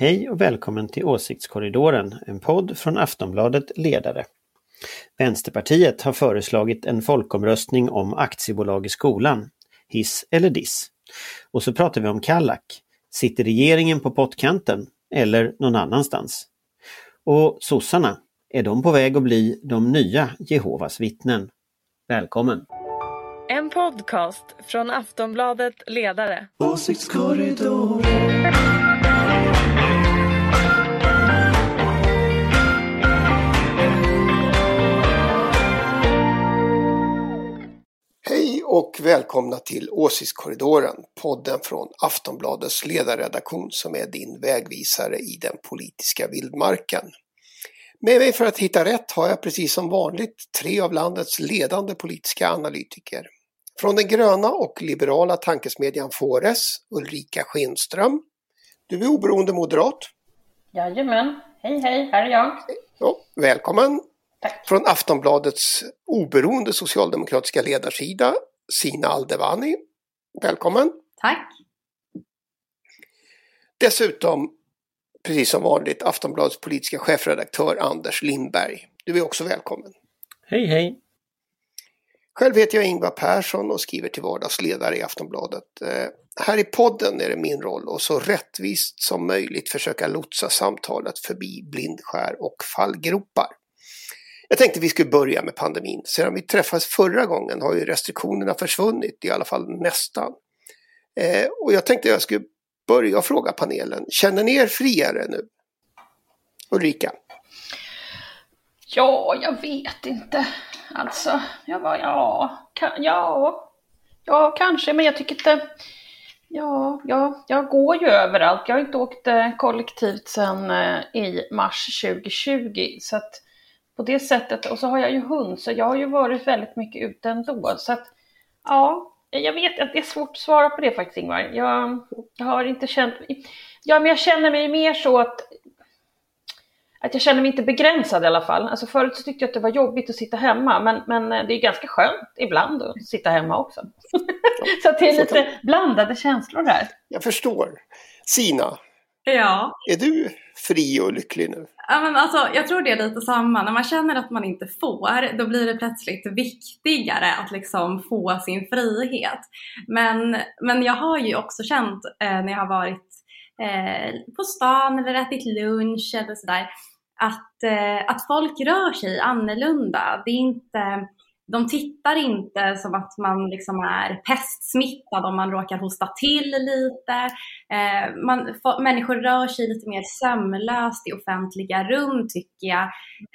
Hej och välkommen till Åsiktskorridoren, en podd från Aftonbladet Ledare. Vänsterpartiet har föreslagit en folkomröstning om aktiebolag i skolan, hiss eller diss. Och så pratar vi om Kallak. Sitter regeringen på pottkanten eller någon annanstans? Och sossarna, är de på väg att bli de nya Jehovas vittnen? Välkommen! En podcast från Aftonbladet Ledare. Åsiktskorridoren och välkomna till Åsiktskorridoren, podden från Aftonbladets ledarredaktion som är din vägvisare i den politiska vildmarken. Med mig för att hitta rätt har jag precis som vanligt tre av landets ledande politiska analytiker. Från den gröna och liberala tankesmedjan Fores, Ulrika Schenström. Du är oberoende moderat. Jajamän, hej hej, här är jag. Ja, välkommen! Tack. Från Aftonbladets oberoende socialdemokratiska ledarsida, Sina Aldevani. Välkommen! Tack. Dessutom, precis som vanligt, Aftonbladets politiska chefredaktör Anders Lindberg. Du är också välkommen. Hej hej! Själv heter jag Ingvar Persson och skriver till vardags ledare i Aftonbladet. Eh, här i podden är det min roll att så rättvist som möjligt försöka lotsa samtalet förbi blindskär och fallgropar. Jag tänkte vi skulle börja med pandemin. Sedan vi träffades förra gången har ju restriktionerna försvunnit, i alla fall nästan. Eh, och jag tänkte jag skulle börja fråga panelen, känner ni er friare nu? Ulrika? Ja, jag vet inte. Alltså, jag var ja, ka, ja, ja, kanske, men jag tycker inte... Ja, ja, jag går ju överallt. Jag har inte åkt eh, kollektivt sedan eh, i mars 2020. Så att på det sättet, och så har jag ju hund, så jag har ju varit väldigt mycket ute ändå. Så att, ja, jag vet att det är svårt att svara på det faktiskt Ingvar. Jag, jag har inte känt... Ja, men jag känner mig mer så att att jag känner mig inte begränsad i alla fall. Alltså förut så tyckte jag att det var jobbigt att sitta hemma, men, men det är ganska skönt ibland att sitta hemma också. så det är lite blandade känslor där. Jag förstår. Sina, Ja. är du fri och lycklig nu? ja men alltså, jag tror det är lite samma. När man känner att man inte får, då blir det plötsligt viktigare att liksom få sin frihet. Men, men jag har ju också känt eh, när jag har varit eh, på stan eller ätit lunch eller sådär, att, eh, att folk rör sig annorlunda. Det är inte, de tittar inte som att man liksom är pestsmittad om man råkar hosta till lite. Eh, man, människor rör sig lite mer sömlöst i offentliga rum tycker jag.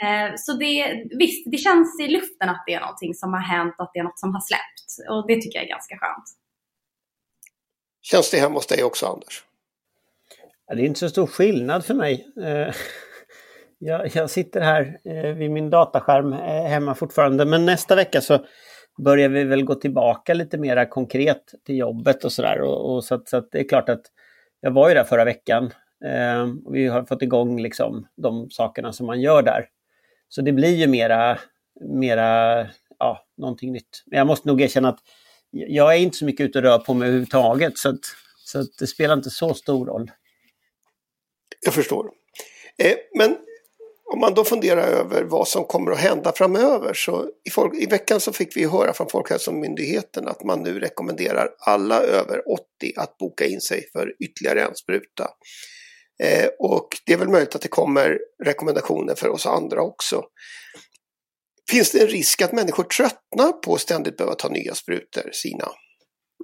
Eh, så det, visst, det känns i luften att det är någonting som har hänt, att det är något som har släppt. Och det tycker jag är ganska skönt. Känns det hemma hos dig också Anders? Ja, det är inte så stor skillnad för mig. Jag, jag sitter här eh, vid min dataskärm eh, hemma fortfarande men nästa vecka så börjar vi väl gå tillbaka lite mera konkret till jobbet och sådär. Och, och så, att, så att det är klart att jag var ju där förra veckan eh, och vi har fått igång liksom de sakerna som man gör där. Så det blir ju mera, mera ja, någonting nytt. Men jag måste nog erkänna att jag är inte så mycket ute och rör på mig överhuvudtaget så, att, så att det spelar inte så stor roll. Jag förstår. Eh, men om man då funderar över vad som kommer att hända framöver så i, folk, i veckan så fick vi höra från Folkhälsomyndigheten att man nu rekommenderar alla över 80 att boka in sig för ytterligare en spruta. Eh, och det är väl möjligt att det kommer rekommendationer för oss andra också. Finns det en risk att människor tröttnar på att ständigt behöva ta nya sprutor, Sina?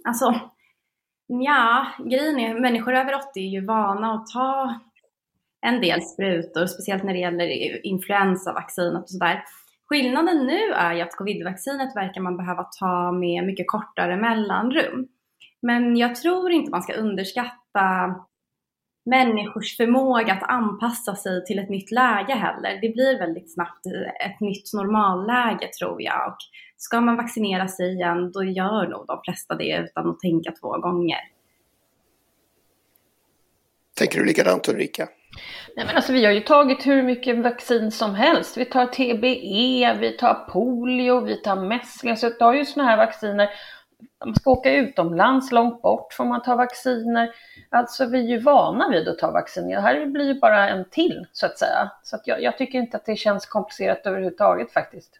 Alltså, ja, grejen är människor över 80 är ju vana att ta en del sprutor, speciellt när det gäller influensavaccinet och sådär. Skillnaden nu är ju att covidvaccinet verkar man behöva ta med mycket kortare mellanrum. Men jag tror inte man ska underskatta människors förmåga att anpassa sig till ett nytt läge heller. Det blir väldigt snabbt ett nytt normalläge tror jag. Och ska man vaccinera sig igen, då gör nog de flesta det utan att tänka två gånger. Tänker du likadant Ulrika? Nej, men alltså, vi har ju tagit hur mycket vaccin som helst. Vi tar TBE, vi tar polio, vi tar mässling. Så vi tar ju sådana här vacciner man ska åka utomlands, långt bort får man ta vacciner. Alltså vi är ju vana vid att ta vacciner. Det här blir ju bara en till så att säga. Så att jag, jag tycker inte att det känns komplicerat överhuvudtaget faktiskt.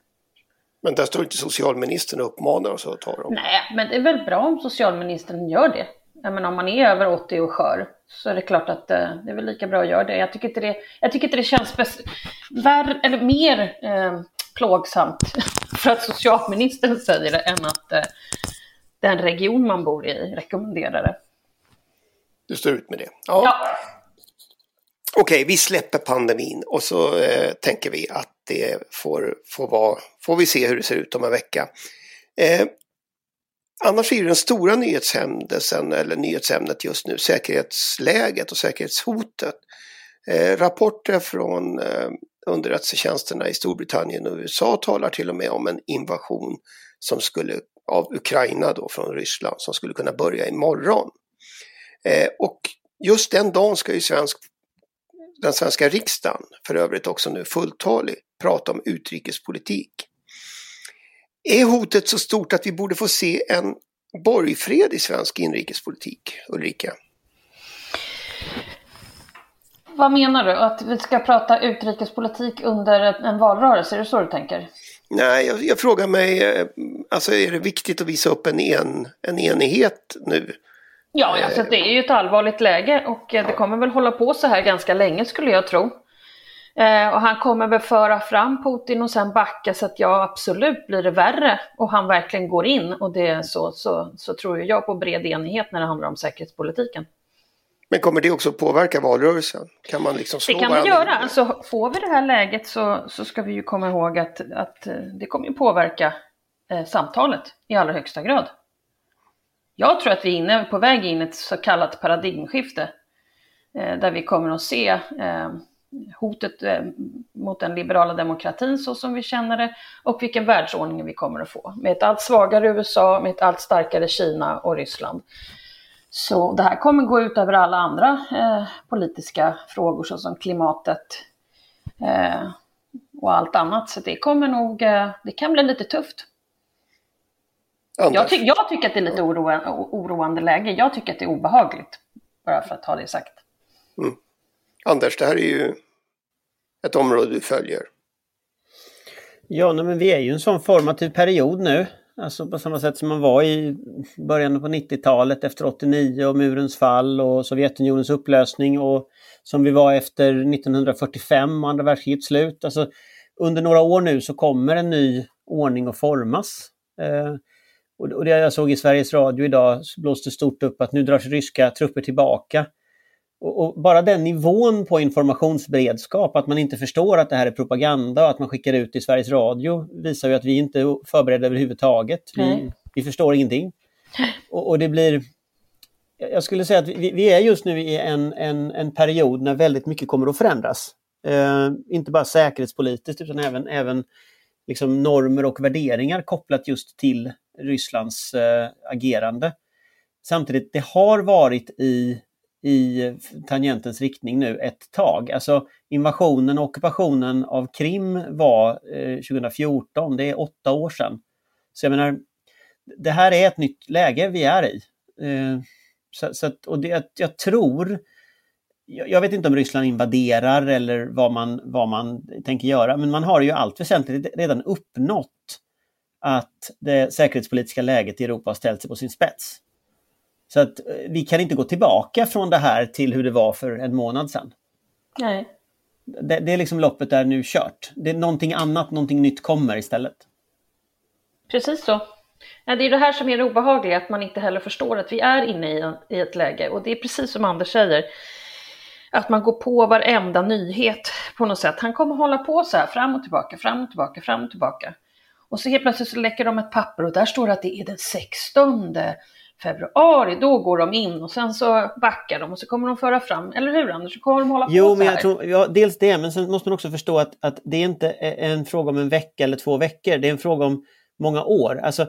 Men där står inte socialministern och uppmanar oss att ta dem. Nej, men det är väl bra om socialministern gör det. Jag menar, om man är över 80 och skör så är det klart att eh, det är väl lika bra att göra det. Jag tycker inte det, jag tycker inte det känns värre, eller mer eh, plågsamt för att socialministern säger det än att eh, den region man bor i rekommenderar det. Du står ut med det? Ja. ja. Okej, vi släpper pandemin och så eh, tänker vi att det får, får vara, får vi se hur det ser ut om en vecka. Eh, annars är den stora nyhetshändelsen, eller nyhetsämnet just nu, säkerhetsläget och säkerhetshotet. Eh, rapporter från eh, underrättelsetjänsterna i Storbritannien och USA talar till och med om en invasion som skulle, av Ukraina då från Ryssland som skulle kunna börja imorgon. Eh, och just den dagen ska ju svensk, den svenska riksdagen, för övrigt också nu fulltalig, prata om utrikespolitik. Är hotet så stort att vi borde få se en borgfred i svensk inrikespolitik, Ulrika? Vad menar du? Att vi ska prata utrikespolitik under en valrörelse? Är det så du tänker? Nej, jag, jag frågar mig, eh, alltså är det viktigt att visa upp en, en, en enighet nu? Ja, alltså det är ju ett allvarligt läge och eh, det kommer väl hålla på så här ganska länge skulle jag tro. Eh, och han kommer väl föra fram Putin och sen backa så att ja absolut blir det värre och han verkligen går in och det är så, så, så tror jag på bred enighet när det handlar om säkerhetspolitiken. Men kommer det också påverka valrörelsen? Kan man liksom slå det kan vi göra. Alltså, får vi det här läget så, så ska vi ju komma ihåg att, att eh, det kommer påverka eh, samtalet i allra högsta grad. Jag tror att vi är inne, på väg in i ett så kallat paradigmskifte eh, där vi kommer att se eh, hotet eh, mot den liberala demokratin så som vi känner det och vilken världsordning vi kommer att få med ett allt svagare USA, med ett allt starkare Kina och Ryssland. Så det här kommer gå ut över alla andra eh, politiska frågor såsom klimatet eh, och allt annat. Så det kommer nog, eh, det kan bli lite tufft. Jag, ty jag, tycker att det är lite oroande, oroande läge. Jag tycker att det är obehagligt. Bara för att ha det sagt. Mm. Anders, det här är ju ett område du följer. Ja, men vi är ju en sån formativ period nu. Alltså på samma sätt som man var i början på 90-talet efter 89 och murens fall och Sovjetunionens upplösning och som vi var efter 1945 och andra världskrigets slut. Alltså, under några år nu så kommer en ny ordning att formas. Eh, och det jag såg i Sveriges Radio idag blåste stort upp att nu drar sig ryska trupper tillbaka. Och, och, bara den nivån på informationsberedskap, att man inte förstår att det här är propaganda och att man skickar ut i Sveriges Radio visar ju att vi inte är förberedda överhuvudtaget. Vi, vi förstår ingenting. Och, och, det blir... Jag skulle säga att vi, vi är just nu i en, en, en, period när väldigt mycket kommer att förändras. Eh, inte bara säkerhetspolitiskt utan även, även liksom normer och värderingar kopplat just till Rysslands eh, agerande. Samtidigt, det har varit i i tangentens riktning nu ett tag. Alltså invasionen och ockupationen av Krim var eh, 2014, det är åtta år sedan. Så jag menar, det här är ett nytt läge vi är i. Eh, så, så att, och det, jag tror, jag, jag vet inte om Ryssland invaderar eller vad man, vad man tänker göra, men man har ju allt väsentligt redan uppnått att det säkerhetspolitiska läget i Europa har ställt sig på sin spets. Så att eh, vi kan inte gå tillbaka från det här till hur det var för en månad sedan. Nej. Det, det är liksom loppet är nu kört. Det är någonting annat, någonting nytt kommer istället. Precis så. Ja, det är det här som är det obehagliga, att man inte heller förstår att vi är inne i, i ett läge. Och det är precis som Anders säger, att man går på varenda nyhet på något sätt. Han kommer hålla på så här fram och tillbaka, fram och tillbaka, fram och tillbaka. Och så helt plötsligt så läcker de ett papper och där står det att det är den 16 februari, då går de in och sen så backar de och så kommer de föra fram, eller hur Anders? Så kommer de hålla jo, på men jag tror, ja, dels det, men sen måste man också förstå att, att det är inte en fråga om en vecka eller två veckor, det är en fråga om många år. Alltså,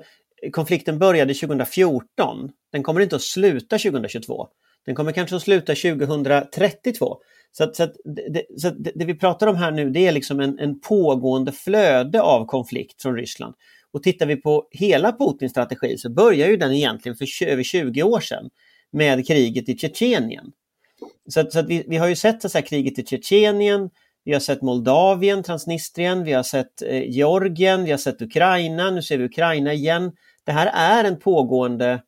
konflikten började 2014, den kommer inte att sluta 2022. Den kommer kanske att sluta 2032. Så, att, så, att det, så det, vi pratar om här nu det är liksom en, en pågående flöde av konflikt från Ryssland. Och tittar vi på hela Putins strategi så börjar ju den egentligen för över 20 år sedan med kriget i Tjetjenien. Så, att, så att vi, vi, har ju sett så här, kriget i Tjetjenien, vi har sett Moldavien, Transnistrien, vi har sett eh, Georgien, vi har sett Ukraina, nu ser vi Ukraina igen. Det här är en pågående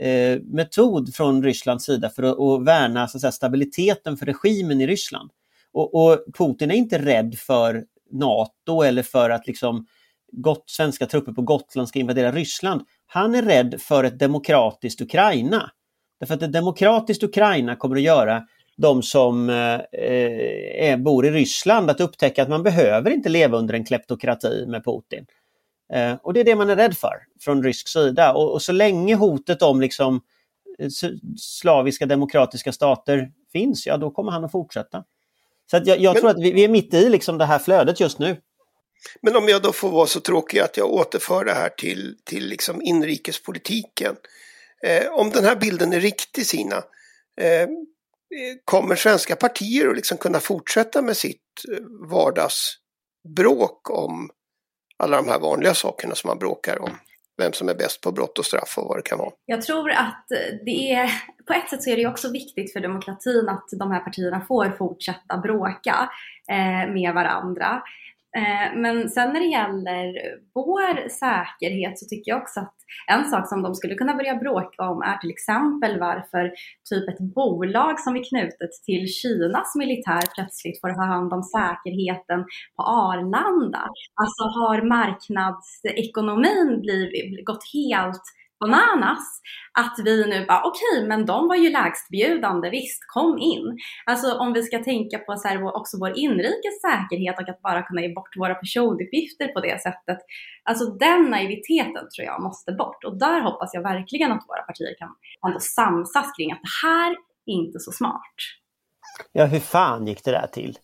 eh, metod från Rysslands sida för att, att värna så att säga, stabiliteten för regimen i Ryssland. Och, och, Putin är inte rädd för NATO eller för att liksom gott, svenska trupper på Gotland ska invadera Ryssland. Han är rädd för ett demokratiskt Ukraina. Därför att ett demokratiskt Ukraina kommer att göra de som eh, bor i Ryssland att upptäcka att man behöver inte leva under en kleptokrati med Putin. Eh, och det är det man är rädd för från rysk sida. Och, och så länge hotet om liksom, eh, slaviska demokratiska stater finns, ja då kommer han att fortsätta. Så att jag, jag men, tror att vi, vi, är mitt i liksom det här flödet just nu. Men om jag då får vara så tråkig att jag återför det här till, till liksom inrikespolitiken. Eh, om den här bilden är riktig Sina, eh, kommer svenska partier att liksom kunna fortsätta med sitt eh, vardagsbråk om alla de här vanliga sakerna som man bråkar om? Vem som är bäst på brott och straff och vad det kan vara. Jag tror att det är, på ett sätt så är det också viktigt för demokratin att de här partierna får fortsätta bråka eh, med varandra. Eh, men sen när det gäller vår säkerhet så tycker jag också att en sak som de skulle kunna börja bråka om är till exempel varför typ ett bolag som är knutet till Kinas militär plötsligt får ha hand om säkerheten på Arlanda. Alltså har marknadsekonomin blivit, gått helt bananas att vi nu bara okej, okay, men de var ju lägstbjudande, visst kom in. Alltså om vi ska tänka på så här, också vår inrikes säkerhet och att bara kunna ge bort våra personuppgifter på det sättet. Alltså den naiviteten tror jag måste bort och där hoppas jag verkligen att våra partier kan ändå samsas kring att det här är inte så smart. Ja, hur fan gick det där till?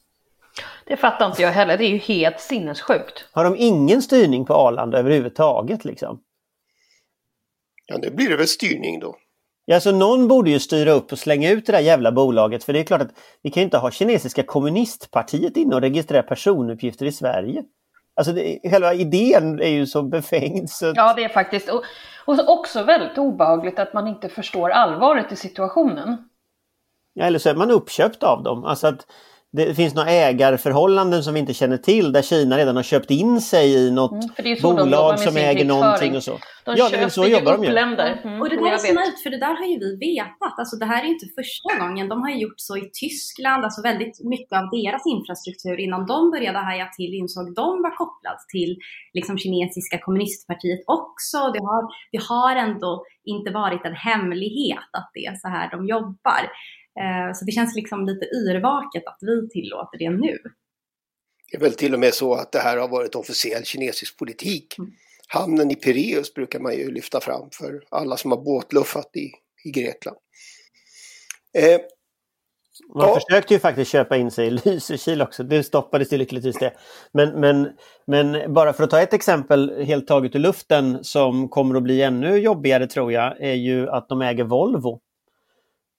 Det fattar inte jag heller, det är ju helt sinnessjukt. Har de ingen styrning på Arlanda överhuvudtaget liksom? Ja, nu blir det väl styrning då. Ja, så någon borde ju styra upp och slänga ut det där jävla bolaget för det är klart att vi kan ju inte ha kinesiska kommunistpartiet inne och registrera personuppgifter i Sverige. Alltså det, själva idén är ju så befängd. Så... Ja, det är faktiskt. Och, och också väldigt obehagligt att man inte förstår allvaret i situationen. Ja, eller så är man uppköpt av dem. Alltså att det finns några ägarförhållanden som vi inte känner till där Kina redan har köpt in sig i något mm, bolag som äger någonting och så. De ja, köper så jobbar de ju. länder. Mm, och det där är så naivt för det där har ju vi vetat. Alltså det här är inte första gången. De har ju gjort så i Tyskland, alltså väldigt mycket av deras infrastruktur innan de började haja till insåg de var kopplat till liksom kinesiska kommunistpartiet också. Det har, det har ändå inte varit en hemlighet att det är så här de jobbar. Eh, så det känns liksom lite yrvaket att vi tillåter det nu. Det är väl till och med så att det här har varit officiell kinesisk politik. Mm. Hamnen i Pireus brukar man ju lyfta fram för alla som har båtluffat i, i Grekland. Eh, man ja. försökte ju faktiskt köpa in sig i Lysekil också, det stoppades ju lyckligtvis det. Men, men, men bara för att ta ett exempel helt taget ur luften som kommer att bli ännu jobbigare tror jag, är ju att de äger Volvo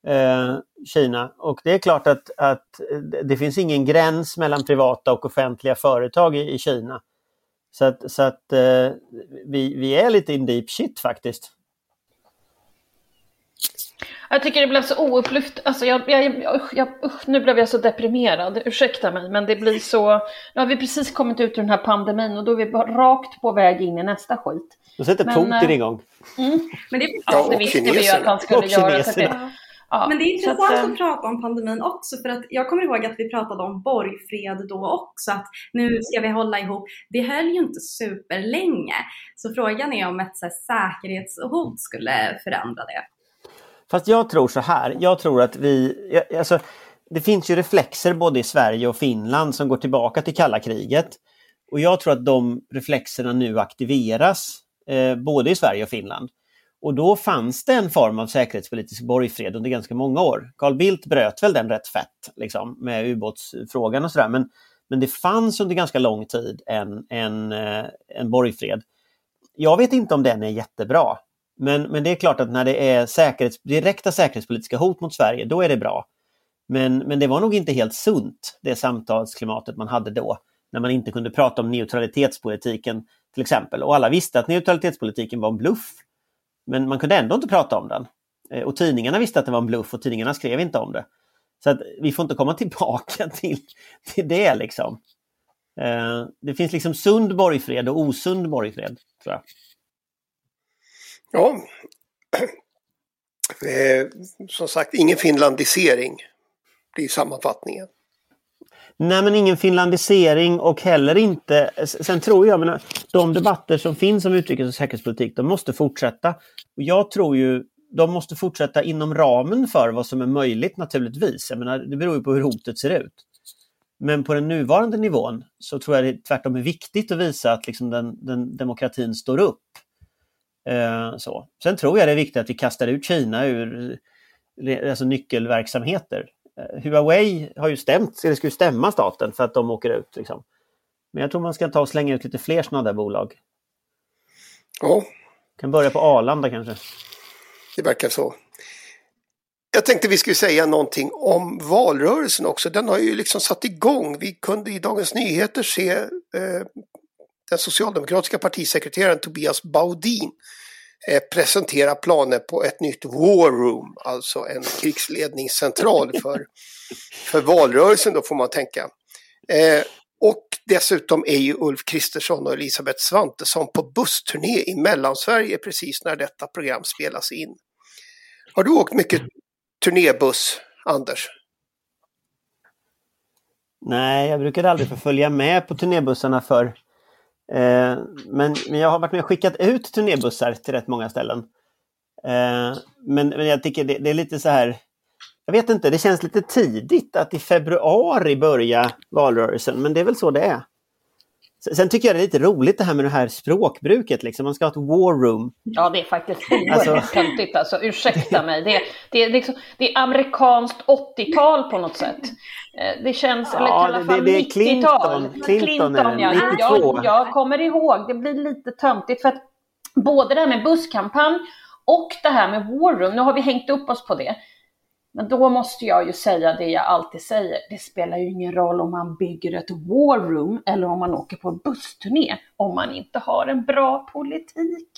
eh, Kina. Och det är klart att, att det finns ingen gräns mellan privata och offentliga företag i, i Kina. Så att, så att eh, vi, vi är lite in deep shit faktiskt. Jag tycker det blev så oupplyft. Alltså jag, jag, jag, usch, nu blev jag så deprimerad. Ursäkta mig, men det blir så. Nu har vi precis kommit ut ur den här pandemin och då är vi rakt på väg in i nästa skit. Då sätter Putin äh, igång. Mm. Men det, ja, det visste vi ju att han skulle göra. Ja, men det är intressant att, att, prata om pandemin också för att jag kommer ihåg att vi pratade om borgfred då också, att nu ska vi hålla ihop. Det höll ju inte superlänge. Så frågan är om ett så här, säkerhetshot skulle förändra det. Fast jag tror så här, jag tror att vi, alltså, det finns ju reflexer både i Sverige och Finland som går tillbaka till kalla kriget. Och jag tror att de reflexerna nu aktiveras, eh, både i Sverige och Finland. Och då fanns det en form av säkerhetspolitisk borgfred under ganska många år. Carl Bildt bröt väl den rätt fett liksom, med ubåtsfrågan och sådär. Men, men det fanns under ganska lång tid en, en, eh, en borgfred. Jag vet inte om den är jättebra. Men, men det är klart att när det är säkerhets, direkta säkerhetspolitiska hot mot Sverige, då är det bra. Men, men det var nog inte helt sunt, det samtalsklimatet man hade då. När man inte kunde prata om neutralitetspolitiken Till exempel. Och alla visste att neutralitetspolitiken var en bluff. Men man kunde ändå inte prata om den. Eh, och tidningarna visste att det var en bluff och tidningarna skrev inte om det. Så att vi får inte komma tillbaka till, till det liksom. Eh, det finns liksom sund borgfred och osund borgfred, tror jag. Ja, eh, som sagt ingen finlandisering Det är sammanfattningen. Nej, men ingen finlandisering och heller inte... Sen tror jag, menar, de debatter som finns om utrikes och säkerhetspolitik, de måste fortsätta. Och jag tror ju de måste fortsätta inom ramen för vad som är möjligt naturligtvis. Jag menar, det beror ju på hur hotet ser ut. Men på den nuvarande nivån så tror jag det tvärtom är viktigt att visa att liksom den, den demokratin står upp. Eh, så. Sen tror jag det är viktigt att vi kastar ut Kina ur eh, alltså nyckelverksamheter. Eh, Huawei har ju stämt, eller ska ju stämma staten för att de åker ut. Liksom. Men jag tror man ska ta och slänga ut lite fler sådana där bolag. Ja. Kan börja på Arlanda kanske. Det verkar så. Jag tänkte vi skulle säga någonting om valrörelsen också. Den har ju liksom satt igång. Vi kunde i Dagens Nyheter se eh, den socialdemokratiska partisekreteraren Tobias Baudin presentera planer på ett nytt war room, alltså en krigsledningscentral för, för valrörelsen då får man tänka. Eh, och dessutom är ju Ulf Kristersson och Elisabeth Svantesson på bussturné i Mellansverige precis när detta program spelas in. Har du åkt mycket turnébuss, Anders? Nej, jag brukade aldrig få följa med på turnébussarna för. Eh, men, men jag har varit med och skickat ut turnébussar till rätt många ställen. Eh, men, men jag tycker det, det, är lite så här. Jag vet inte, det känns lite tidigt att i februari börja valrörelsen, men det är väl så det är. Sen tycker jag det är lite roligt det här med det här språkbruket. Liksom. Man ska ha ett war room. Ja, det är faktiskt oerhört alltså... töntigt. Alltså, ursäkta mig. Det, det, är liksom, det är amerikanskt 80-tal på något sätt. Eh, det känns, eller ja, i alla fall 90-tal. Clinton, Clinton, Clinton ja. 92. Jag, jag kommer ihåg, det blir lite töntigt för att både det här med busskampanj och det här med war room, nu har vi hängt upp oss på det. Men då måste jag ju säga det jag alltid säger. Det spelar ju ingen roll om man bygger ett war room eller om man åker på en bussturné om man inte har en bra politik.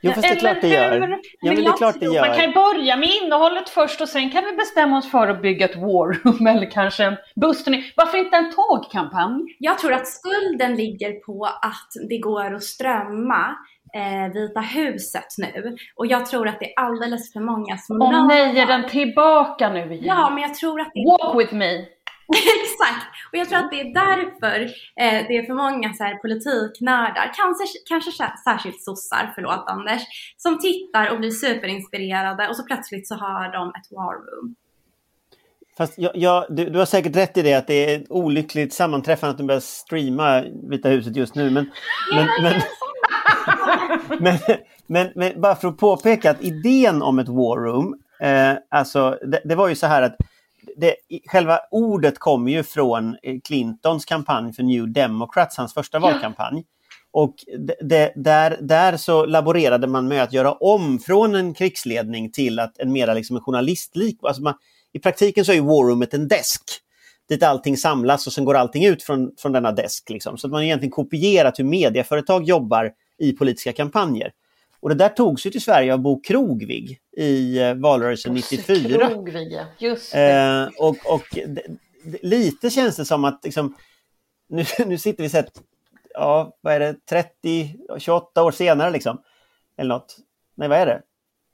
Jo, fast det är klart det gör. Ja, men det är klart det gör. Man kan ju börja med innehållet först och sen kan vi bestämma oss för att bygga ett war room eller kanske en bussturné. Varför inte en tågkampanj? Jag tror att skulden ligger på att det går att strömma eh, Vita huset nu. Och jag tror att det är alldeles för många som... Åh nej, är den tillbaka nu igen? Ja, men jag tror att det är... Walk with me! Exakt! Och jag tror att det är därför eh, det är för många så här, politiknördar, kanske, kanske särskilt sossar, förlåt Anders, som tittar och blir superinspirerade och så plötsligt så har de ett war room. Fast jag, jag, du, du, har säkert rätt i det att det är olyckligt sammanträffande att du börjar streama Vita huset just nu. Men, men, men, men, men, men, bara för att påpeka att idén om ett war room, eh, alltså det, det, var ju så här att det, själva ordet kommer ju från Clintons kampanj för New Democrats, hans första valkampanj. Och det, där, där så laborerade man med att göra om från en krigsledning till att en mera liksom en journalistlik. Alltså man, I praktiken så är War Roomet en desk dit allting samlas och sen går allting ut från, från denna desk. Liksom. Så att man egentligen kopierat hur medieföretag jobbar i politiska kampanjer. Och det där togs ju till Sverige av Bo Krogvig i eh, valrörelsen Bosse 94. Krogvig, just eh, och, och lite känns det som att liksom, nu, nu sitter vi sett, ja vad är det, 30, 28 år senare liksom. Eller något. Nej vad är det?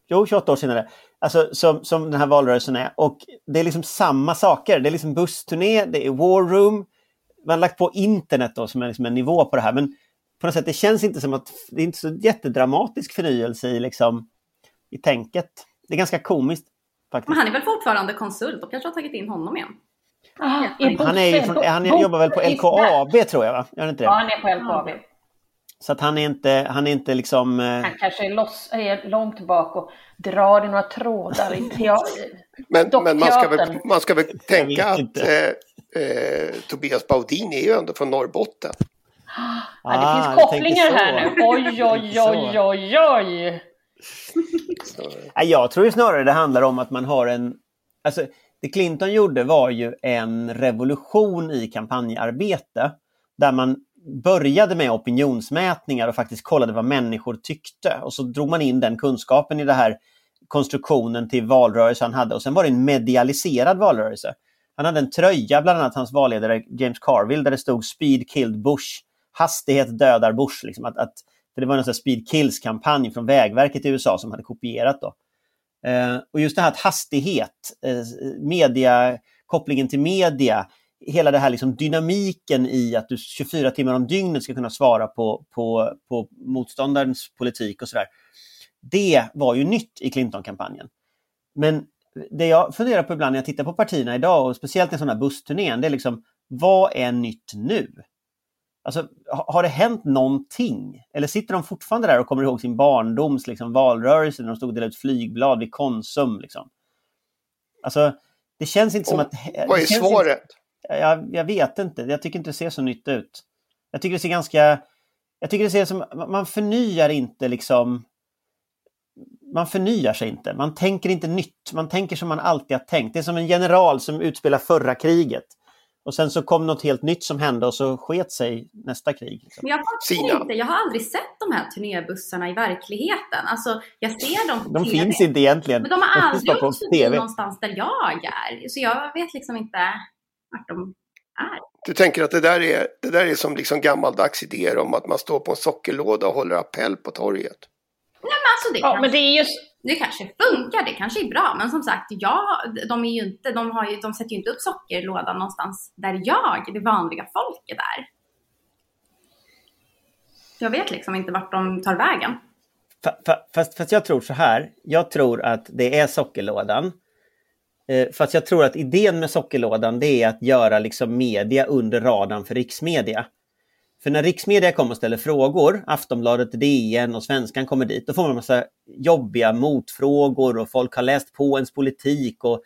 Jo, 28 år senare. Alltså som, som den här valrörelsen är. Och det är liksom samma saker. Det är liksom bussturné, det är war room. Man har lagt på internet då som är liksom en nivå på det här. Men på något sätt, det känns inte som att det är inte så jättedramatisk förnyelse i, liksom, i tänket. Det är ganska komiskt. Faktiskt. Men han är väl fortfarande konsult? De kanske har tagit in honom igen? Ah, han, är från, han jobbar väl på LKAB tror jag va? Gör inte det? Ja, han är på LKAB. Så att han är inte, han är inte liksom... Eh... Han kanske är, loss, är långt bak och drar i några trådar i men, men man, ska väl, man ska väl tänka att eh, eh, Tobias Baudin är ju ändå från Norrbotten. Ah, det finns kopplingar här nu. Oj, oj, oj, oj, oj. Jag tror ju snarare det handlar om att man har en... Alltså, det Clinton gjorde var ju en revolution i kampanjarbete där man började med opinionsmätningar och faktiskt kollade vad människor tyckte. Och så drog man in den kunskapen i det här konstruktionen till valrörelse han hade. Och sen var det en medialiserad valrörelse. Han hade en tröja, bland annat hans valledare James Carville, där det stod Speed killed Bush. Hastighet dödar Bush. Liksom. Att, att, det var en Speed Kills-kampanj från Vägverket i USA som hade kopierat. Då. Eh, och just det här att hastighet, eh, media, kopplingen till media, hela det här liksom dynamiken i att du 24 timmar om dygnet ska kunna svara på, på, på motståndarens politik och sådär. Det var ju nytt i Clinton-kampanjen. Men det jag funderar på ibland när jag tittar på partierna idag och speciellt i sådana här bussturnén, det är liksom vad är nytt nu? Alltså, har det hänt någonting? Eller sitter de fortfarande där och kommer ihåg sin barndoms liksom, valrörelse när de stod och delade ut flygblad vid Konsum? Liksom? Alltså, det känns inte som att... Vad är svaret? Inte, jag, jag, vet inte. Jag tycker inte det ser så nytt ut. Jag tycker det ser ganska... Jag tycker det ser som... Man förnyar inte liksom... Man förnyar sig inte. Man tänker inte nytt. Man tänker som man alltid har tänkt. Det är som en general som utspelar förra kriget. Och sen så kom något helt nytt som hände och så sket sig nästa krig. Liksom. Jag fattar inte. Jag har aldrig sett de här turnébussarna i verkligheten. Alltså, jag ser dem på De TV. finns inte egentligen. Men de har de aldrig åkt förbi någonstans där jag är. Så jag vet liksom inte vart de är. Du tänker att det där är, det där är som liksom gammaldags idéer om att man står på en sockerlåda och håller appell på torget? Nej, men alltså det, ja, kanske, men det, är just det kanske funkar, det kanske är bra. Men som sagt, jag, de, är ju inte, de, har ju, de sätter ju inte upp sockerlådan någonstans där jag, det vanliga folket, är. Jag vet liksom inte vart de tar vägen. Fast, fast jag tror så här, jag tror att det är sockerlådan. Eh, fast jag tror att idén med sockerlådan det är att göra liksom media under radarn för riksmedia. För när riksmedia kommer och ställer frågor, Aftonbladet, DN och Svenskan kommer dit, då får man en massa jobbiga motfrågor och folk har läst på ens politik och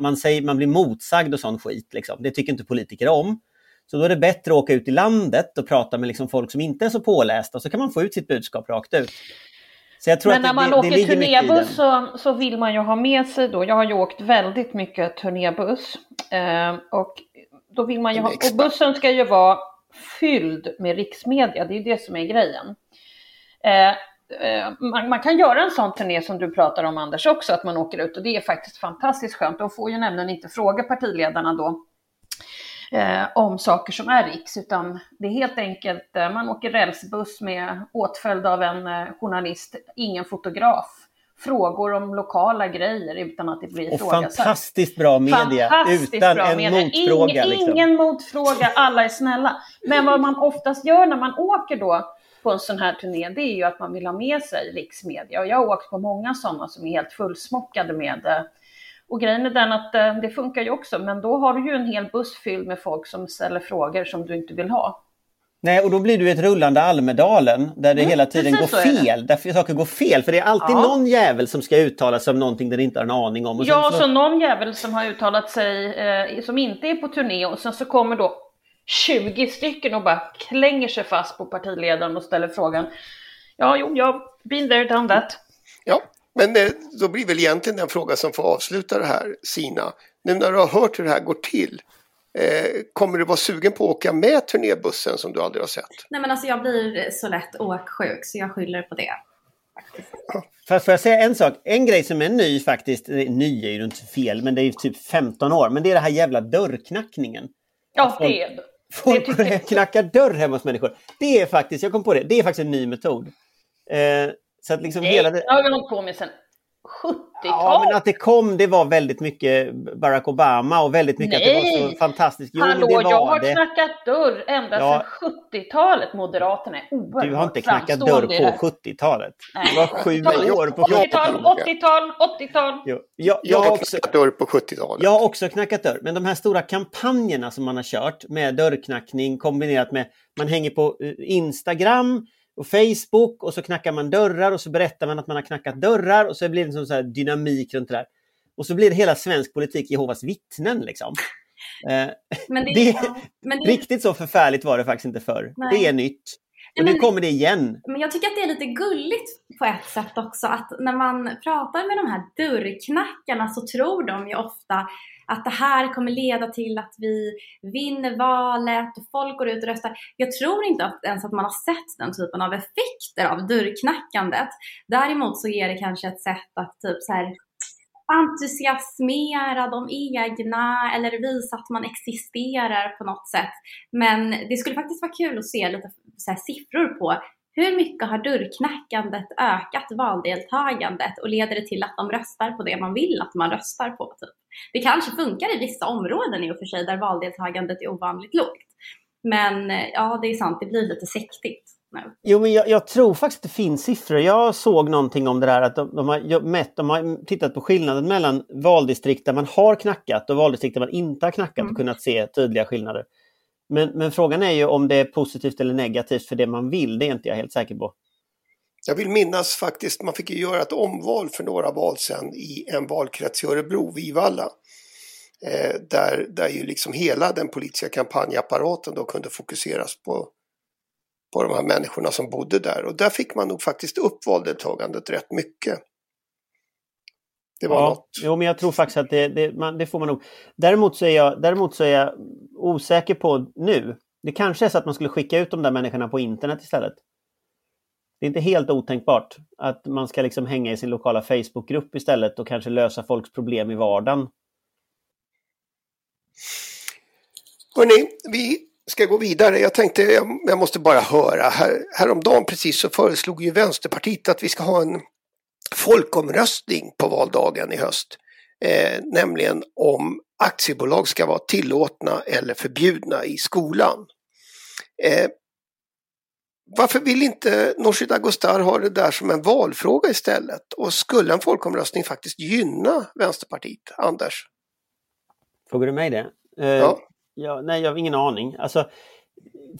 man, säger, man blir motsagd och sån skit. Liksom. Det tycker inte politiker om. Så då är det bättre att åka ut i landet och prata med liksom folk som inte är så pålästa, så kan man få ut sitt budskap rakt ut. Men när man det, åker det turnébuss så, så vill man ju ha med sig då, jag har ju åkt väldigt mycket turnébuss, eh, och då vill man ju ha, och bussen ska ju vara fylld med riksmedia. Det är det som är grejen. Eh, eh, man, man, kan göra en sån turné som du pratar om Anders också, att man åker ut och det är faktiskt fantastiskt skönt. De får ju nämligen inte fråga partiledarna då eh, om saker som är riks, utan det är helt enkelt, eh, man åker rälsbuss med åtföljd av en eh, journalist, ingen fotograf frågor om lokala grejer utan att det blir ifrågasatt. Fantastiskt bra media fantastiskt utan bra en media. motfråga. Ingen, liksom. ingen motfråga, alla är snälla. Men vad man oftast gör när man åker då på en sån här turné, det är ju att man vill ha med sig riksmedia. Och jag har åkt på många sådana som är helt fullsmockade med eh, och grejen är den att eh, det funkar ju också, men då har du ju en hel buss fylld med folk som ställer frågor som du inte vill ha. Nej, och då blir du ett rullande Almedalen där det mm, hela tiden går fel. Där saker går fel. För det är alltid ja. någon jävel som ska uttala sig om någonting den inte har en aning om. Och ja, så... så någon jävel som har uttalat sig eh, som inte är på turné och sen så kommer då 20 stycken och bara klänger sig fast på partiledaren och ställer frågan. Ja, jo, jag been there, done that. Ja, men eh, då blir väl egentligen den fråga som får avsluta det här, Sina. Nu när du har hört hur det här går till, Eh, kommer du vara sugen på att åka med turnébussen som du aldrig har sett? Nej men alltså jag blir så lätt åksjuk så jag skyller på det. Får jag säga en sak? En grej som är ny faktiskt, ny är ju inte fel, men det är ju typ 15 år, men det är det här jävla dörrknackningen. Ja, det är Folk det tycker... knackar dörr hemma hos människor. Det är faktiskt, jag kom på det, det är faktiskt en ny metod. Eh, så att liksom Nej, hela det har vi hållit på med sedan 70-tal. Ja, men att det kom, det var väldigt mycket Barack Obama och väldigt mycket Nej. att det var så fantastiskt. Jo, Hallå, det var jag har det. knackat dörr ända ja. sedan 70-talet. Moderaterna är oerhört Du har inte knackat dörr på 70-talet. Du var sju år på 70-tal. 80-tal, 80-tal. Jag, jag, jag har också knackat dörr på 70-talet. Jag har också knackat dörr. Men de här stora kampanjerna som man har kört med dörrknackning kombinerat med man hänger på eh, Instagram och Facebook och så knackar man dörrar och så berättar man att man har knackat dörrar och så blir det en sån dynamik runt det där. Och så blir det hela svensk politik Jehovas vittnen liksom. Eh, men det, det, men det, riktigt så förfärligt var det faktiskt inte förr. Det är nytt. Och nu kommer det igen. Men jag tycker att det är lite gulligt på ett sätt också att när man pratar med de här dörrknackarna så tror de ju ofta att det här kommer leda till att vi vinner valet och folk går ut och röstar. Jag tror inte ens att man har sett den typen av effekter av dörrknackandet. Däremot så är det kanske ett sätt att typ så här entusiasmera de egna eller visa att man existerar på något sätt. Men det skulle faktiskt vara kul att se lite så siffror på hur mycket har dörrknackandet ökat valdeltagandet och leder det till att de röstar på det man vill att man röstar på? Typ? Det kanske funkar i vissa områden i och för sig där valdeltagandet är ovanligt lågt. Men ja, det är sant, det blir lite sektigt. Nej. Jo, men jag, jag, tror faktiskt att det finns siffror. Jag såg någonting om det där att de, de, har mätt, de har tittat på skillnaden mellan valdistrikt där man har knackat och valdistrikt där man inte har knackat mm. och kunnat se tydliga skillnader. Men, men frågan är ju om det är positivt eller negativt för det man vill, det är inte jag helt säker på. Jag vill minnas faktiskt, man fick ju göra ett omval för några val sedan i en valkrets i Örebro, Vivalla. Eh, där, där ju liksom hela den politiska kampanjapparaten då kunde fokuseras på på de här människorna som bodde där. Och där fick man nog faktiskt upp valdeltagandet rätt mycket. Det var ja, något. Jo, men jag tror faktiskt att det, det, man, det, får man nog. Däremot så, är jag, däremot så är jag osäker på nu. Det kanske är så att man skulle skicka ut de där människorna på internet istället. Det är inte helt otänkbart att man ska liksom hänga i sin lokala Facebookgrupp istället och kanske lösa folks problem i vardagen. Hörrni, vi ska gå vidare. Jag tänkte jag, jag måste bara höra. Här, häromdagen precis så föreslog ju Vänsterpartiet att vi ska ha en folkomröstning på valdagen i höst. Eh, nämligen om aktiebolag ska vara tillåtna eller förbjudna i skolan. Eh, varför vill inte Nooshi Dadgostar ha det där som en valfråga istället? Och skulle en folkomröstning faktiskt gynna Vänsterpartiet, Anders? Frågar du mig det? Eh, ja. Ja, nej, jag har ingen aning. Alltså,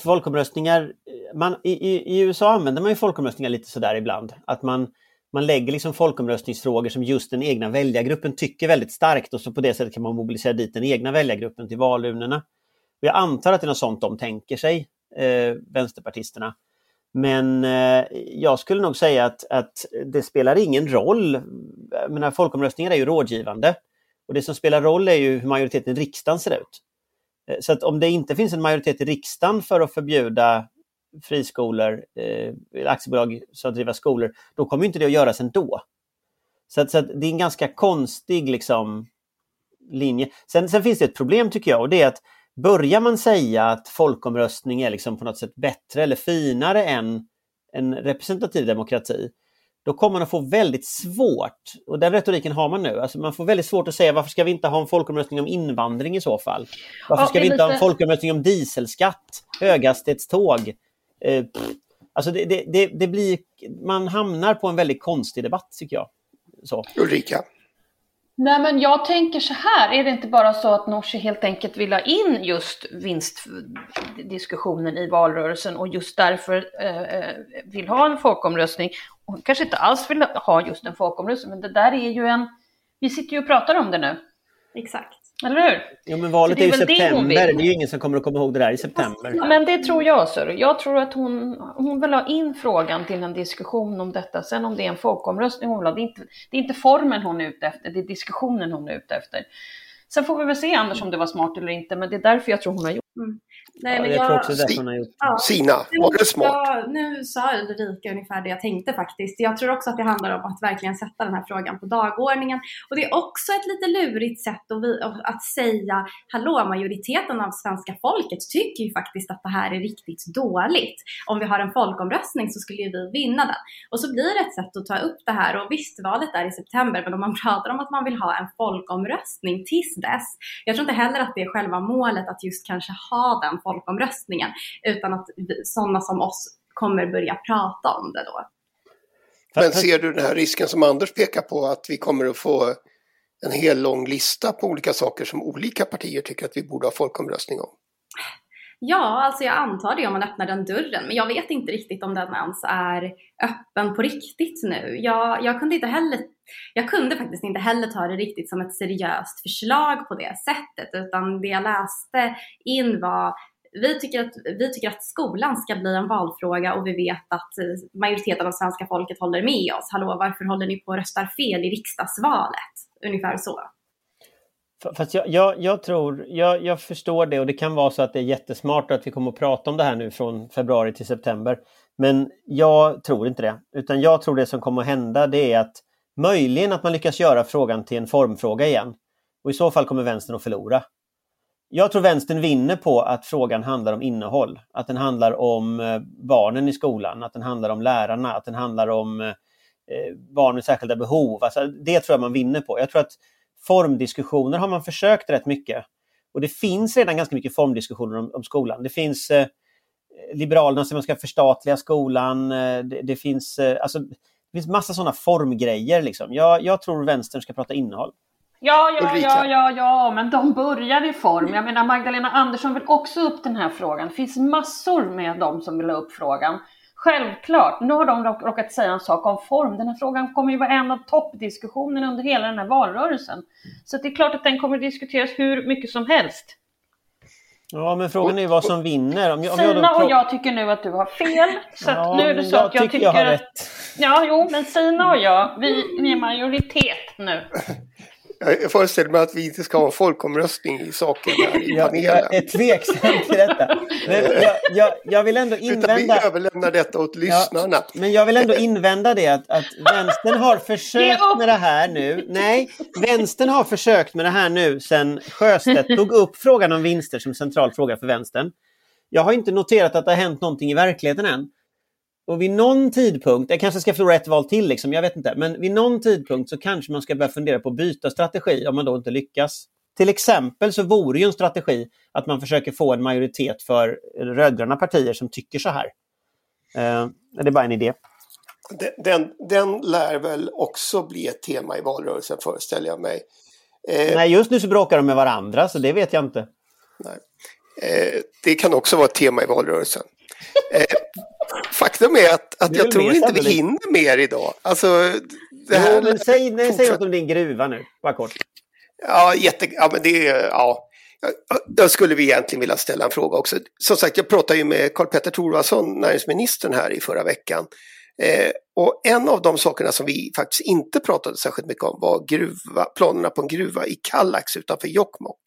folkomröstningar, man, i, i, i, USA använder man ju folkomröstningar lite sådär ibland. Att man, man lägger liksom folkomröstningsfrågor som just den egna väljargruppen tycker väldigt starkt och så på det sättet kan man mobilisera dit den egna väljargruppen till valurnorna. Och jag antar att det är något sånt de tänker sig, eh, vänsterpartisterna. Men eh, jag skulle nog säga att, att det spelar ingen roll. Jag menar, folkomröstningar är ju rådgivande. Och det som spelar roll är ju hur majoriteten i riksdagen ser ut. Eh, så att om det inte finns en majoritet i riksdagen för att förbjuda friskolor, eh, aktiebolag som driver skolor, då kommer inte det att göras ändå. Så, att, så att det är en ganska konstig liksom, linje. Sen, sen, finns det ett problem tycker jag och det är att börjar man säga att folkomröstning är liksom på något sätt bättre eller finare än en representativ demokrati, då kommer man att få väldigt svårt, och den retoriken har man nu, alltså man får väldigt svårt att säga varför ska vi inte ha en folkomröstning om invandring i så fall? Varför ska vi inte lite... ha en folkomröstning om dieselskatt, höghastighetståg? Eh, alltså det, det, det, det, blir, man hamnar på en väldigt konstig debatt tycker jag. Så. Ulrika? Nej men jag tänker så här, är det inte bara så att Nooshi helt enkelt vill ha in just vinstdiskussionen i valrörelsen och just därför eh, eh, vill ha en folkomröstning. Hon kanske inte alls vill ha just en folkomröstning, men det där är ju en... Vi sitter ju och pratar om det nu. Exakt. Eller hur? Ja, men valet är, är ju september. Det, det, är ju ingen som kommer att komma ihåg det där i september. Men det tror jag, Sir. Jag tror att hon, hon vill ha in frågan till en diskussion om detta. Sen om det är en folkomröstning hon vill ha, det är inte, det är inte formen hon är ute efter, det är diskussionen hon är ute efter. Sen får vi väl se Anders om det var smart eller inte, men det är därför jag tror hon har gjort mm. Nej, ja, men jag, jag tror också det hon har gjort. Ja, Sina, var det smart? Ja, nu sa Ulrika ungefär det jag tänkte faktiskt. Jag tror också att det handlar om att verkligen sätta den här frågan på dagordningen. Och det är också ett lite lurigt sätt att, vi, att säga, hallå, majoriteten av svenska folket tycker ju faktiskt att det här är riktigt dåligt. Om vi har en folkomröstning så skulle ju vi vinna den. Och så blir det ett sätt att ta upp det här. Och visst, valet är i september, men om man pratar om att man vill ha en folkomröstning tills dess. Jag tror inte heller att det är själva målet att just kanske ha den folkomröstningen, utan att sådana som oss kommer börja prata om det då. Men ser du den här risken som Anders pekar på, att vi kommer att få en hel lång lista på olika saker som olika partier tycker att vi borde ha folkomröstning om? Ja, alltså jag antar det om man öppnar den dörren, men jag vet inte riktigt om den ens är öppen på riktigt nu. Jag, jag, kunde inte heller, jag kunde faktiskt inte heller ta det riktigt som ett seriöst förslag på det sättet, utan det jag läste in var vi tycker, att, vi tycker att skolan ska bli en valfråga och vi vet att eh, majoriteten av svenska folket håller med oss. Hallå, varför håller ni på och röstar fel i riksdagsvalet? Ungefär så. Fast jag, jag, jag tror, jag, jag, förstår det och det kan vara så att det är jättesmart att vi kommer att prata om det här nu från februari till september. Men jag tror inte det. Utan jag tror det som kommer att hända det är att möjligen att man lyckas göra frågan till en formfråga igen. Och i så fall kommer vänstern att förlora. Jag tror vänstern vinner på att frågan handlar om innehåll. Att den handlar om eh, barnen i skolan, att den handlar om lärarna, att den handlar om eh, eh, barn med särskilda behov. Alltså, det tror jag man vinner på. Jag tror att formdiskussioner har man försökt rätt mycket. Och det finns redan ganska mycket formdiskussioner om, om skolan. Det finns eh, Liberalerna som ska förstatliga skolan. Det, det, finns, eh, alltså, det finns massa sådana formgrejer. Liksom. Jag, jag tror vänstern ska prata innehåll. Ja, ja, ja, ja, ja, men de börjar i form. Jag menar Magdalena Andersson vill också upp den här frågan. Det finns massor med dem som vill ha upp frågan. Självklart, nu har de råkat säga en sak om form. Den här frågan kommer ju vara en av toppdiskussionerna under hela den här valrörelsen. Så det är klart att den kommer att diskuteras hur mycket som helst. Ja, men frågan är vad som vinner. Om jag, om Sina och jag tycker nu att du har fel. Så ja, nu är det så jag att jag tycker jag har rätt. Ja, jo, men Sina och jag, vi, vi är majoritet nu. Jag föreställer mig att vi inte ska ha en folkomröstning i saken här i panelen. Jag är tveksam till detta. Men jag, jag, jag vill ändå invända... Utan vi överlämnar detta åt lyssnarna. Ja, men jag vill ändå invända det att, att vänstern har försökt med det här nu. Nej, vänstern har försökt med det här nu sedan Sjöstedt tog upp frågan om vinster som central fråga för vänstern. Jag har inte noterat att det har hänt någonting i verkligheten än. Och vid någon tidpunkt, jag kanske ska förlora ett val till, liksom, jag vet inte, men vid någon tidpunkt så kanske man ska börja fundera på att byta strategi om man då inte lyckas. Till exempel så vore ju en strategi att man försöker få en majoritet för rödgröna partier som tycker så här. Eh, det är bara en idé. Den, den lär väl också bli ett tema i valrörelsen föreställer jag mig. Eh, Nej, just nu så bråkar de med varandra så det vet jag inte. Nej. Eh, det kan också vara ett tema i valrörelsen. Faktum är att, att jag tror inte vi hinner mer idag. Alltså, det här jo, men säg, nej, säg något om din gruva nu, bara kort. Ja, jätte, ja, men det är, ja. Då skulle vi egentligen vilja ställa en fråga också. Som sagt, jag pratade ju med Karl-Petter Thorwaldsson, näringsministern här i förra veckan. Eh, och en av de sakerna som vi faktiskt inte pratade särskilt mycket om var gruva, planerna på en gruva i Kallax utanför Jokkmokk.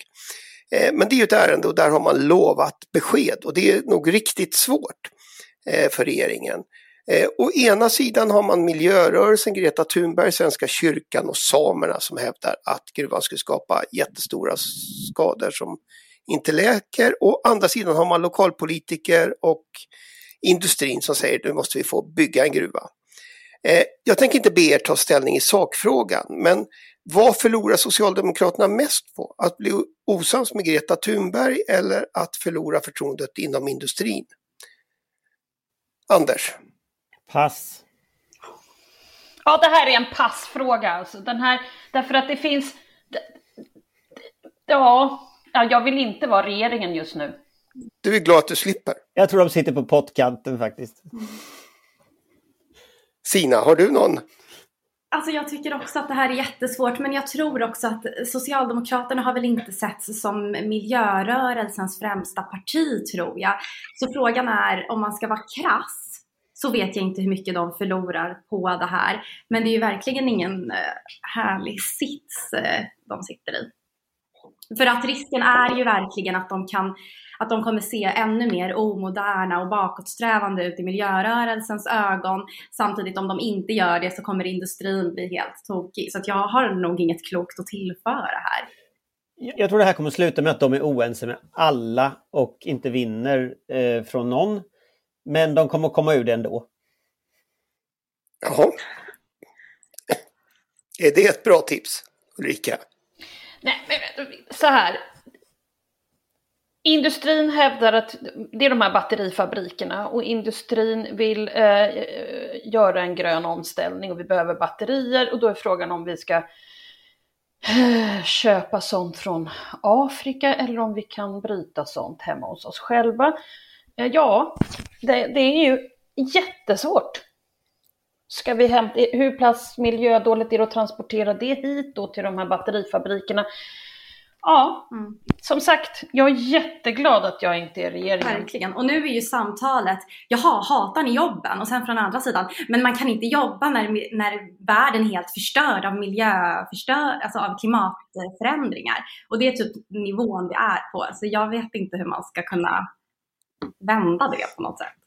Eh, men det är ju ett ärende och där har man lovat besked och det är nog riktigt svårt Eh, för regeringen. Eh, å ena sidan har man miljörörelsen, Greta Thunberg, Svenska kyrkan och samerna som hävdar att gruvan skulle skapa jättestora skador som inte läker. Å andra sidan har man lokalpolitiker och industrin som säger att nu måste vi få bygga en gruva. Eh, jag tänker inte be er ta ställning i sakfrågan, men vad förlorar Socialdemokraterna mest på? Att bli osams med Greta Thunberg eller att förlora förtroendet inom industrin? Anders? Pass. Ja, det här är en passfråga. Alltså. Den här, därför att det finns... Ja, jag vill inte vara regeringen just nu. Du är glad att du slipper? Jag tror de sitter på pottkanten faktiskt. Sina, har du någon Alltså jag tycker också att det här är jättesvårt men jag tror också att Socialdemokraterna har väl inte setts som miljörörelsens främsta parti tror jag. Så frågan är om man ska vara krass så vet jag inte hur mycket de förlorar på det här. Men det är ju verkligen ingen eh, härlig sits eh, de sitter i. För att risken är ju verkligen att de kan att de kommer se ännu mer omoderna och bakåtsträvande ut i miljörörelsens ögon. Samtidigt om de inte gör det så kommer industrin bli helt tokig. Så att jag har nog inget klokt att tillföra här. Jag tror det här kommer sluta med att de är oense med alla och inte vinner eh, från någon. Men de kommer komma ur det ändå. Jaha. Är det ett bra tips, Ulrika? Nej, men så här. Industrin hävdar att det är de här batterifabrikerna och industrin vill eh, eh, göra en grön omställning och vi behöver batterier och då är frågan om vi ska eh, köpa sånt från Afrika eller om vi kan bryta sånt hemma hos oss själva. Eh, ja, det, det, är ju jättesvårt. Ska vi hämta, hur pass miljödåligt är det att transportera det hit då till de här batterifabrikerna? Ja, Mm. som sagt, jag är jätteglad att jag inte är regeringen. Verkligen. Och nu är ju samtalet, jaha, hatar ni jobben? Och sen från andra sidan, men man kan inte jobba när, när världen är helt förstörd av miljöförstör, alltså av klimatförändringar. Och det är typ nivån vi är på. Så jag vet inte hur man ska kunna vända det på något sätt.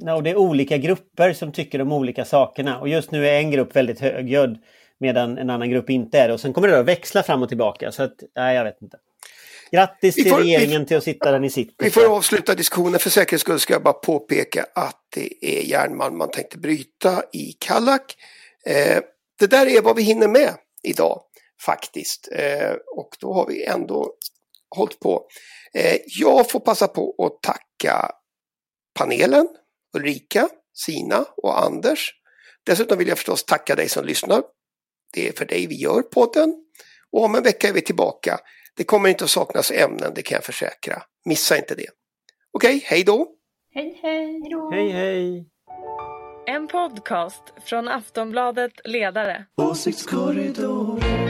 Ja, och det är olika grupper som tycker de olika sakerna. Och just nu är en grupp väldigt högljudd medan en annan grupp inte är det. Och sen kommer det att växla fram och tillbaka. Så att, nej, jag vet inte. Grattis till får- vi- regeringen till att sitta där ni sitter. Vi får avsluta diskussionen. För säkerhets skull ska jag bara påpeka att det är järnmalm man tänkte bryta i Kallak. Eh, det där är vad vi hinner med idag faktiskt. Eh, och då har vi ändå hållit på. Eh, jag får passa på att tacka panelen, Ulrika, Sina och Anders. Dessutom vill jag förstås tacka dig som lyssnar. Det är för dig vi gör podden. Och om en vecka är vi tillbaka. Det kommer inte att saknas ämnen, det kan jag försäkra. Missa inte det. Okej, hej då! Hej, hej. Hej, hej! En podcast från Aftonbladet Ledare. Åsiktskorridor.